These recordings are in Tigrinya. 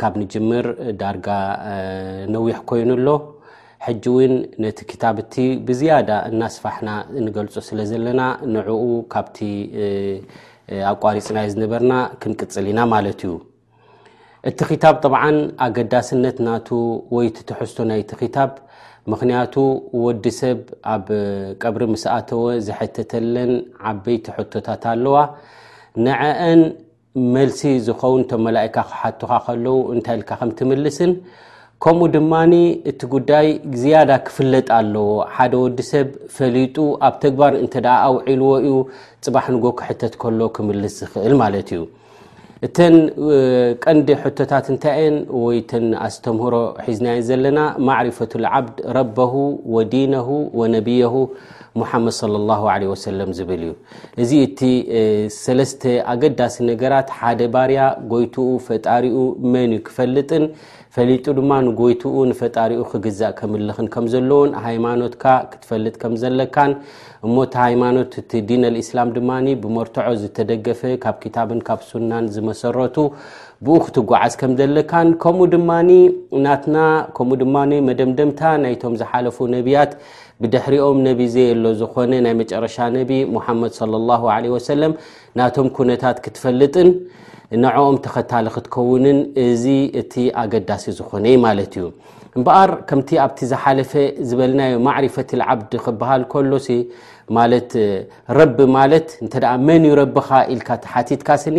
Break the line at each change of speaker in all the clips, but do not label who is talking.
ካብ ንጅምር ዳርጋ ነዊሕ ኮይኑ ኣሎ ሕጂ እውን ነቲ ክታብ እቲ ብዝያዳ እናስፋሕና ንገልፆ ስለ ዘለና ንዕኡ ካብቲ ኣቋሪፅናዮ ዝነበርና ክንቅፅል ኢና ማለት እዩ እቲ ክታብ ጠብዓ ኣገዳስነት ናቱ ወይ እቲ ትሕዝቶ ናይቲ ክታብ ምክንያቱ ወዲ ሰብ ኣብ ቀብሪ ምስኣተወ ዝሐተተለን ዓበይቲ ሕቶታት ኣለዋ ንዐአን መልሲ ዝኸውን እቶም መላእካ ክሓቱኻ ከለዉ እንታይ ኢልካ ከም ትምልስን ከምኡ ድማ እቲ ጉዳይ ዝያዳ ክፍለጥ ኣለዎ ሓደ ወዲ ሰብ ፈሊጡ ኣብ ተግባር እንተ ኣውዒልዎ እዩ ፅባሕ ንጎ ክሕተት ከሎ ክምልስ ዝኽእል ማለት እዩ እተን ቀንዲ ሕቶታት እንታይ እየን ወይ ተን ኣስተምህሮ ሒዝናየን ዘለና ማዕሪፈት ልዓብድ ረበሁ ወዲነሁ ወነብየሁ ሙሓመድ ሶለ ላሁ ዓለይሂ ወሰለም ዝብል እዩ። እዚ እቲ ሰለስተ ኣገዳሲ ነገራት ሓደ ባርያ ጎይትኡ ፈጣሪኡ መን እዩ ክፈልጥን ፈሊጡ ድማ ንጎይትኡ ንፈጣሪኡ ክግዛእ ከምልኽን ከም ዘለዎን ሃይማኖትካ ክትፈልጥ ከም ዘለካን እሞ እቲ ሃይማኖት እቲ ዲን ኣልእስላም ድማ ብመርትዖ ዝተደገፈ ካብ ክታብን ካብ ሱናን ዝመሰረቱ ብኡ ክትጓዓዝ ከም ዘለካን ከምኡ ድማ ናትና ከምኡ ድማ መደምደምታ ናይቶም ዝሓለፉ ነቢያት ብድሕሪኦም ነቢ ዘየሎ ዝኾነ ናይ መጨረሻ ነቢ ሙሓመድ صለ ላሁ ለ ወሰለም ናቶም ኩነታት ክትፈልጥን ንዕኦም ተኸታሊ ክትከውንን እዚ እቲ ኣገዳሲ ዝኾነ ዩ ማለት እዩ እምበኣር ከምቲ ኣብቲ ዝሓለፈ ዝበልናዮ ማዕሪፈት ልዓብዲ ክበሃል ከሎ ሲ ማለት ረቢ ማለት እንተ መን ዩ ረብኻ ኢልካ ተሓቲትካ ስኒ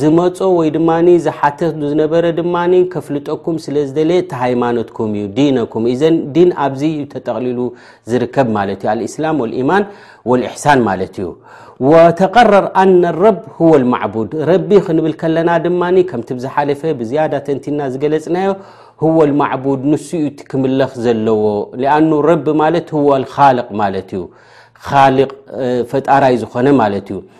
ዝመጾ ወይ ድማ ዝሓተት ዝነበረ ድማ ከፍልጠኩም ስለ ዝደለ እቲ ሃይማኖትኩም እዩ ዲነኩም ዘን ዲን ኣብዚ እዩ ተጠቕሊሉ ዝርከብ ማለት እዩ ኣልእስላም ወልኢማን ወልእሕሳን ማለት እዩ ወተቀረር ኣነ ረብ ህወ ልማዕቡድ ረቢ ክንብል ከለና ድማ ከምቲ ብዝሓለፈ ብዝያዳ ተንቲና ዝገለፅናዮ ህወ ልማዕቡድ ንሱ እዩ እቲ ክምለኽ ዘለዎ ኣኑ ረቢ ማለት ህወ ልካልቅ ማለት እዩ ካልቅ ፈጣራይ ዝኾነ ማለት እዩ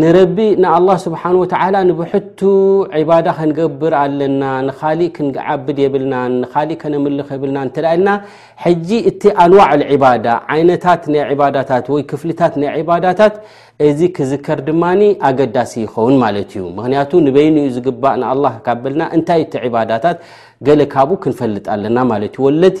ንረቢ ንኣላህ ስብሓን ወተዓላ ንብሕቱ ዕባዳ ከንገብር ኣለና ንካሊእ ክንዓብድ የብልናን ንካሊእ ከነምልኽ የብልና እተ ኢልና ሕጂ እቲ ኣንዋዕ ዕባዳ ዓይነታት ናይ ዕባዳታት ወይ ክፍልታት ናይ ዕባዳታት እዚ ክዝከር ድማ ኣገዳሲ ይኸውን ማለት እዩ ምክንያቱ ንበይኑ ዩ ዝግባእ ንኣላ ካብ በልና እንታይ እቲ ዕባዳታት ገለ ካብኡ ክንፈልጥ ኣለና ማለት እዩ ወለቲ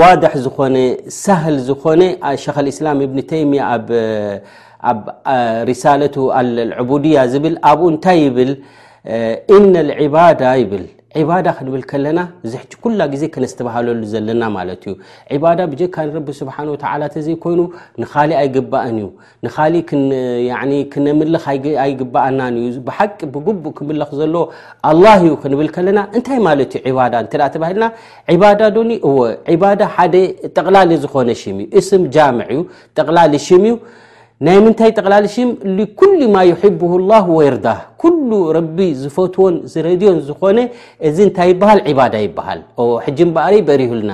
ዋድሕ ዝኾነ ሳህል ዝኾነ ሸክል እስላም እብኒ ተይምያ ኣብ ሪሳለቱ ኣልዕቡድያ ዝብል ኣብኡ እንታይ ይብል እነ ልዕባዳ ይብል ዕባዳ ክንብል ከለና ዝሕጂ ኩላ ግዜ ክነስተባሃለሉ ዘለና ማለት እዩ ዕባዳ ብጀካ ንረቢ ስብሓን ወተዓላ ተዘይኮይኑ ንካሊእ ኣይግባእን እዩ ንካሊእ ክነምልኽ ኣይግባኣናን እዩ ብሓቂ ብግቡእ ክምለኽ ዘሎዎ ኣላህ እዩ ክንብል ከለና እንታይ ማለት እዩ ዕባዳ እተ ተባሂልና ዕባዳ ዶኒ እወ ዕባዳ ሓደ ጠቕላሊ ዝኾነ ሽም እዩ እስም ጃምዕ እዩ ጠቕላሊ ሽም እዩ ናይ ምንታይ ጠቕላሊ ሽም ኩሉ ማ ይሕብ ላሁ ወርዳ ኩሉ ረቢ ዝፈትዎን ዝረድዮን ዝኾነ እዚ እንታይ ይበሃል ዕባዳ ይበሃል ሕጂ እምበኣርይ በሪሁልና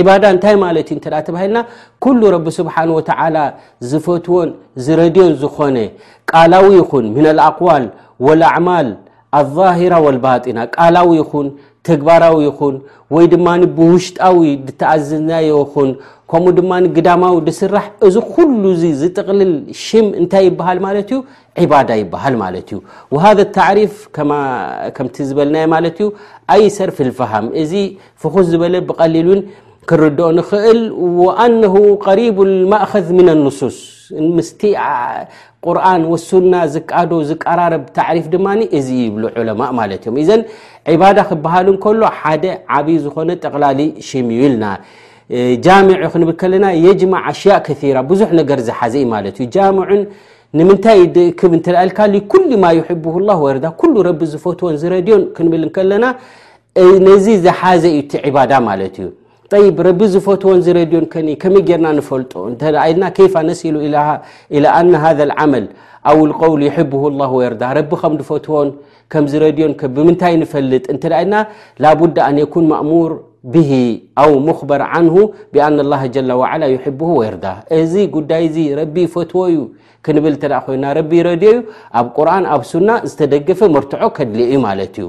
ዒባዳ እንታይ ማለት እዩ እንተ ተባሂልና ኩሉ ረቢ ስብሓን ወተዓላ ዝፈትዎን ዝረድዮን ዝኾነ ቃላዊ ይኹን ምና ኣኣቅዋል ወልኣዕማል ኣዛሂራ ወልባጢና ቃላዊ ይኹን ተግባራዊ ይኹን ወይ ድማ ብውሽጣዊ ዝተኣዝዝናዮ ይኹን ከምኡ ድማ ግዳማዊ ዝስራሕ እዚ ኩሉ እዚ ዝጥቕልል ሽም እንታይ ይበሃል ማለት እዩ ዒባዳ ይበሃል ማለት እዩ ወሃ ታዕሪፍ ከምቲ ዝበልናዮ ማለት እዩ ኣይ ሰርፊ ልፈሃም እዚ ፍኹስ ዝበለ ብቀሊል ውን ክርድኦ ንኽእል ኣነሁ ቀሪቡ ማእኸዝ ምነ ንሱስ ምስቲ ቁርን ወሱና ዝቃዶ ዝቀራረብ ታዕሪፍ ድማ እዚ ይብሉ ዑለማእ ማለት እዮም እዘን ዕባዳ ክበሃል እንከሎ ሓደ ዓብይ ዝኾነ ጠቕላሊ ሽም እዩ ኢልና ጃምዕ ክንብል ከለና የጅማዕ ኣሽያእ ከራ ብዙሕ ነገር ዝሓዘ እዩ ማለት እዩ ጃምዕን ንምንታይ ክብ እትልካ ኩሉ ማ ይሕብሁ ላ ወረዳ ኩሉ ረቢ ዝፈትዎን ዝረድዮን ክንብል ከለና ነዚ ዝሓዘ እዩ እቲ ዕባዳ ማለት እዩ ጠይብ ረቢ ዝፈትዎን ዝረድዮን ከ ከመይ ጌርና ንፈልጦ እንተኢልና ከይፋ ነሲሉ ኢላ ኣና ሃذ ዓመል ኣው ልቀውል ይሕብሁ ላ ወየርዳ ረቢ ከም ዝፈትዎን ከም ዝረድዮን ብምንታይ ንፈልጥ እንተ ኢልና ላቡዳ ኣን የኩን ማእሙር ብሂ ኣው ሙክበር ዓንሁ ብኣና ላ ጀላ ዋዓላ ይሕብሁ ወየርዳ እዚ ጉዳይ እዚ ረቢ ይፈትዎ እዩ ክንብል እተ ኮይና ረቢ ይረድዮ እዩ ኣብ ቁርን ኣብ ሱና ዝተደገፈ መርትዖ ከድልዮ እዩ ማለት እዩ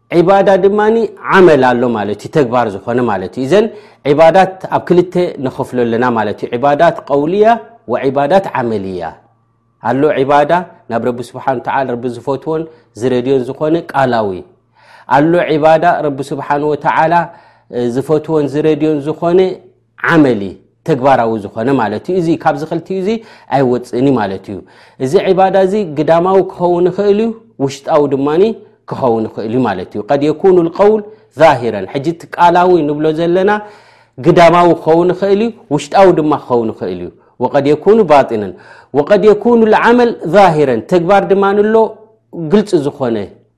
ዒባዳ ድማ ዓመል ኣሎ ማለት እዩ ተግባር ዝኾነ ማለት እዩ እዘን ዒባዳት ኣብ ክልተ ንኸፍሎ ኣለና ማለት እዩ ዒባዳት ቀውልያ ወዒባዳት ዓመልያ ኣሎ ዒባዳ ናብ ረቢ ስብሓን ተላ ረቢ ዝፈትዎን ዝረድዮን ዝኾነ ቃላዊ ኣሎ ዒባዳ ረቢ ስብሓን ወተዓላ ዝፈትዎን ዝረድዮን ዝኾነ ዓመሊ ተግባራዊ ዝኾነ ማለት እዩ እዚ ካብዚ ክልቲኡ እዚ ኣይወፅእን እዩ ማለት እዩ እዚ ዕባዳ እዚ ግዳማዊ ክኸውን ይኽእል እዩ ውሽጣዊ ድማ ክኸውን ይኽእል እዩ ማለት እዩ ቀድ የኩኑ ልቀውል ዛሂረን ሕጂ እቲ ቃላዊ ንብሎ ዘለና ግዳማዊ ክኸውን ይኽእል እዩ ውሽጣዊ ድማ ክኸውን ይኽእል እዩ ወቀድ የኩኑ ባጢነን ወቀድ የኩኑ ልዓመል ዛሂረን ተግባር ድማ ንሎ ግልፂ ዝኾነ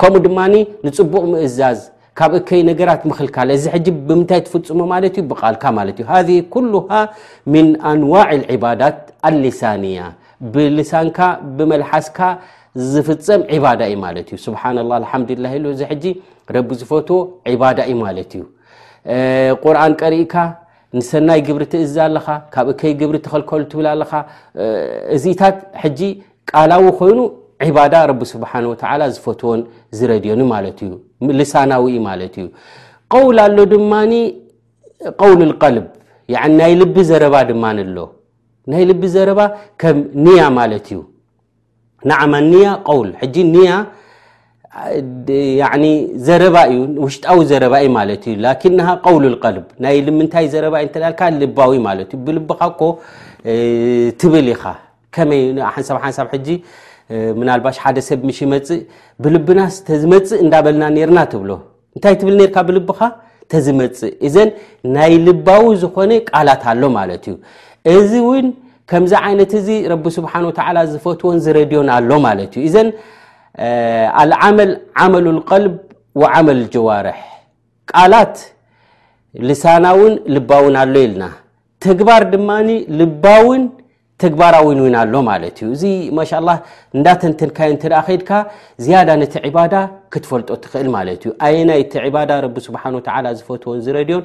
ከምኡ ድማ ንፅቡቕ ምእዛዝ ካብ እከይ ነገራት ምክልካል እዚ ሕጂ ብምንታይ ትፍፅሞ ማለት እዩ ብቃልካ ማለት እዩ ሃ ኩሉሃ ምን ኣንዋዕ ዕባዳት ኣሊሳንያ ብልሳንካ ብመልሓስካ ዝፍፀም ዕባዳ እዩ ማለት እዩ ስብሓና ላ ሓምዱላ ኢሉ እዚ ሕጂ ረቢ ዝፈትዎ ዕባዳ እዩ ማለት እዩ ቁርን ቀሪእካ ንሰናይ ግብሪ ትእዝ ኣለኻ ካብ እከይ ግብሪ ተኸልከሉ ትብል ኣለኻ እዚታት ሕጂ ቃላዊ ኮይኑ ዒባዳ ረቢ ስብሓን ወተዓላ ዝፈትዎን ዝረድዮኒ ማለት እዩ ልሳናዊ እዩ ማለት እዩ ቀውል ኣሎ ድማ ቀውል ልቀልብ ናይ ልቢ ዘረባ ድማ ኣሎ ናይ ልቢ ዘረባ ከም ንያ ማለት እዩ ንዓማ ንያ ቀውል ሕጂ ንያ ዘረባ እዩ ውሽጣዊ ዘረባ እዩ ማለት እዩ ላኪና ቀውል ልቀልብ ናይ ልምንታይ ዘረባ እተልካ ልባዊ ማለት እዩ ብልብኻ እኮ ትብል ኢኻ ከመይ ሓንሳብ ሓንሳብ ሕጂ ምናልባሽ ሓደ ሰብ ምሽ ይመፅእ ብልብናስ ተዝመፅእ እንዳበልና ነርና ትብሎ እንታይ ትብል ነርካ ብልብኻ ተዝመፅእ እዘን ናይ ልባዊ ዝኾነ ቃላት ኣሎ ማለት እዩ እዚ እውን ከምዚ ዓይነት እዚ ረቢ ስብሓን ወተላ ዝፈትዎን ዝረድዮን ኣሎ ማለት እዩ እዘን ኣልዓመል ዓመሉ ልቀልብ ወዓመል ጀዋርሕ ቃላት ልሳናውን ልባውን ኣሎ ኢልና ተግባር ድማ ልባውን ተግባራዊን ውን ኣሎ ማለት እዩ እዚ ማሻ ላ እንዳተንተንካዮ እተ ከድካ ዝያዳ ነቲ ዕባዳ ክትፈልጦ ትኽእል ማለት እዩ ኣየናይ እቲ ዕባዳ ረቢ ስብሓን ወተላ ዝፈትዎን ዝረድዮን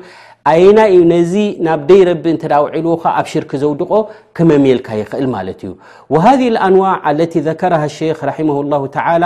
ኣየናይ እዩ ነዚ ናብ ደይ ረቢ እንተ ውዒልዎካ ኣብ ሽርክ ዘውድቆ ክመምልካ ይኽእል ማለት እዩ ወሃ ኣንዋዕ ኣለቲ ዘከረሃ ሸክ ራማ ላ ተላ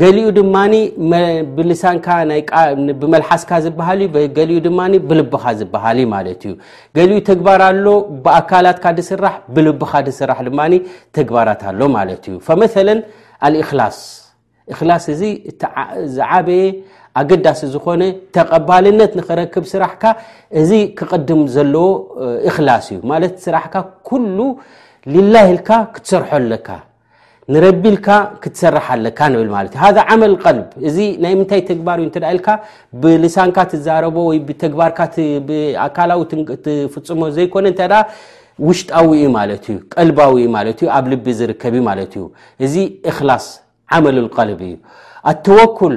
ገሊኡ ድማ ብልሳንካ ብመልሓስካ ዝበሃል ዩ ገሊኡ ድማ ብልብኻ ዝበሃል ዩ ማለት እዩ ገሊኡ ተግባር ኣሎ ብኣካላትካ ድስራሕ ብልብኻ ድስራሕ ድማ ተግባራት ኣሎ ማለት እዩ ፈመለ ኣልእክላስ እክላስ እዚ ዝዓበየ ኣገዳሲ ዝኾነ ተቐባልነት ንክረክብ ስራሕካ እዚ ክቕድም ዘለዎ እክላስ እዩ ማለት ስራሕካ ኩሉ ሊላ ኢልካ ክትሰርሖ ኣለካ ንረቢ ኢልካ ክትሰርሕ ኣለካ ንብል ማለት እዩ ሃ ዓመል ቀልብ እዚ ናይ ምንታይ ተግባር እዩ እተደ ኢልካ ብልሳንካ ትዛረቦ ወይ ብተግባርካ ኣካላዊ ትፍፅሞ ዘይኮነ እተ ውሽጣዊ እዩ ማለት እዩ ቀልባዊ እዩ ማለት እዩ ኣብ ልቢ ዝርከብ እዩ ማለት እዩ እዚ እክላስ ዓመል ቀልብ እዩ ኣተወኩል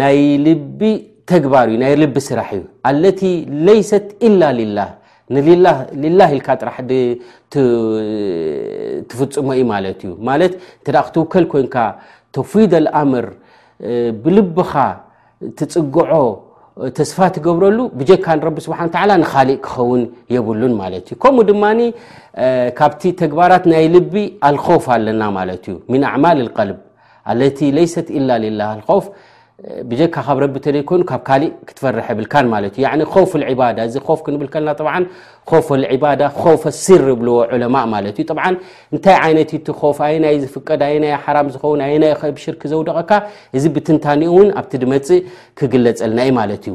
ናይ ልቢ ተግባር እዩ ናይ ልቢ ስራሕ እዩ ኣለቲ ለይሰት ኢላ ሊላህ ንላ ኢልካ ጥራሕ ትፍፅሞ እዩ ማለት እዩ ማለት እተ ክትውከል ኮንካ ተፍዊደ ኣምር ብልብኻ ትፅግዖ ተስፋ ትገብረሉ ብጀካ ንረቢ ስብሓ ላ ንካሊእ ክኸውን የብሉን ማለት እዩ ከምኡ ድማ ካብቲ ተግባራት ናይ ልቢ ኣልኮፍ ኣለና ማለት እዩ ምን ኣማል ልቀልብ ኣለቲ ለይሰት ኢላ ሊላ ኣልኸውፍ ብጀካ ካብ ረቢ ተደይኮይኑ ካብ ካሊእ ክትፈርሐ ብልካን ማለት እዩ ን ከፍ ልዕባዳ እዚ ኮፍ ክንብል ከልና ብ ኮፍ ልዕባዳ ኮፈ ሲር ብልዎ ዑለማ ማለት እዩ ብ እንታይ ዓይነት እቲ ኮፍ ኣየናይ ዝፍቀድ ኣየናይ ሓራም ዝኸውን ኣየናይ ኸብ ሽርክ ዘውደቐካ እዚ ብትንታኒኡ እውን ኣብቲ ድመፅእ ክግለፀልና ዩ ማለት እዩ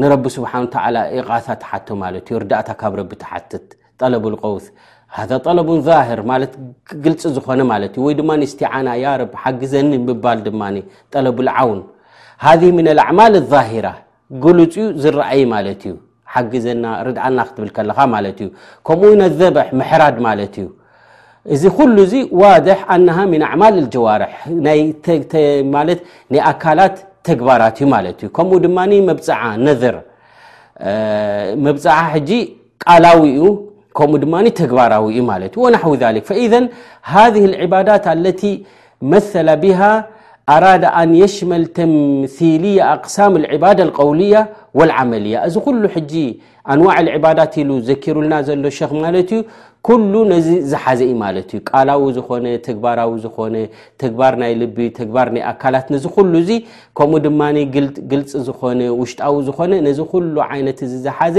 ንረቢ ስብሓን ተላ ኢቃሳ ትሓቶ ማለት እዩ እርዳእታ ካብ ረቢ ትሓትት ጠለብ ልቀውት ሃ ጠለብ ዛህር ማለት ግልፂ ዝኮነ ማለት እዩ ወይ ድማ ስትዓና ያ ረብ ሓግዘኒ ምባል ድማ ጠለብዓውን ሃ ምና ኣዕማል ዛሂራ ግሉፅ ዩ ዝረኣይ ማለት እዩ ሓግዘና ርድኣና ክትብል ከለኻ ማለት እዩ ከምኡ ውን ኣዘበሕ ምሕራድ ማለት እዩ እዚ ኩሉ እዚ ዋድሕ ኣናሃ ምን ኣዕማል ልጀዋርሕ ማለት ናይ ኣካላት ተግባራት እዩ ማለት እዩ ከምኡ ድማ መብፅዓ ነር መብፅዓ ሕጂ ቃላዊ እዩ ከምኡ ድማ ተግባራዊ እዩ ማለት እዩ ወናሕዊ ሊክ ፈኢዘን ሃ ዕባዳት ኣለቲ መሰለ ብሃ ኣራዳ ኣን የሽመል ተምሲልያ ኣቅሳም ዕባዳ ልቀውልያ ወልዓመልያ እዚ ኩሉ ሕጂ ኣንዋዕ ዕባዳት ኢሉ ዘኪሩልና ዘሎ ሸክ ማለት እዩ ኩሉ ነዚ ዝሓዘ እዩ ማለት እዩ ቃላዊ ዝኾነ ተግባራዊ ዝኾነ ተግባር ናይ ልቢ ተግባር ናይ ኣካላት ነዚ ኩሉ እዚ ከምኡ ድማ ግልፂ ዝኾነ ውሽጣዊ ዝኾነ ነዚ ኩሉ ዓይነት እዚ ዝሓዘ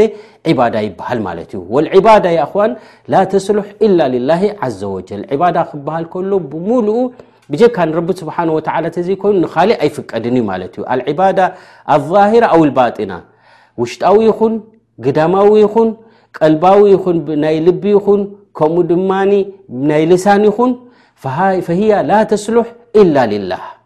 ዕባዳ ይበሃል ማለት እዩ ወልዕባዳ ይኣክዋን ላ ተስሉሕ ኢላ ሊላሂ ዓዘ ወጀል ዕባዳ ክበሃል ከሎ ብምሉኡ ብጀካ ንረቢ ስብሓን ወተላ ተዘይኮይኑ ንካሊእ ኣይፍቀድን እዩ ማለት እዩ ኣልዕባዳ ኣዛሂራ ኣው ልባጢና ውሽጣዊ ይኹን ግዳማዊ ይኹን ቀልባዊ ይኹን ናይ ልቢ ይኹን ከምኡ ድማ ናይ ልሳን ይኹን ፈህያ ላ ተስሉሕ ኢላ ልላህ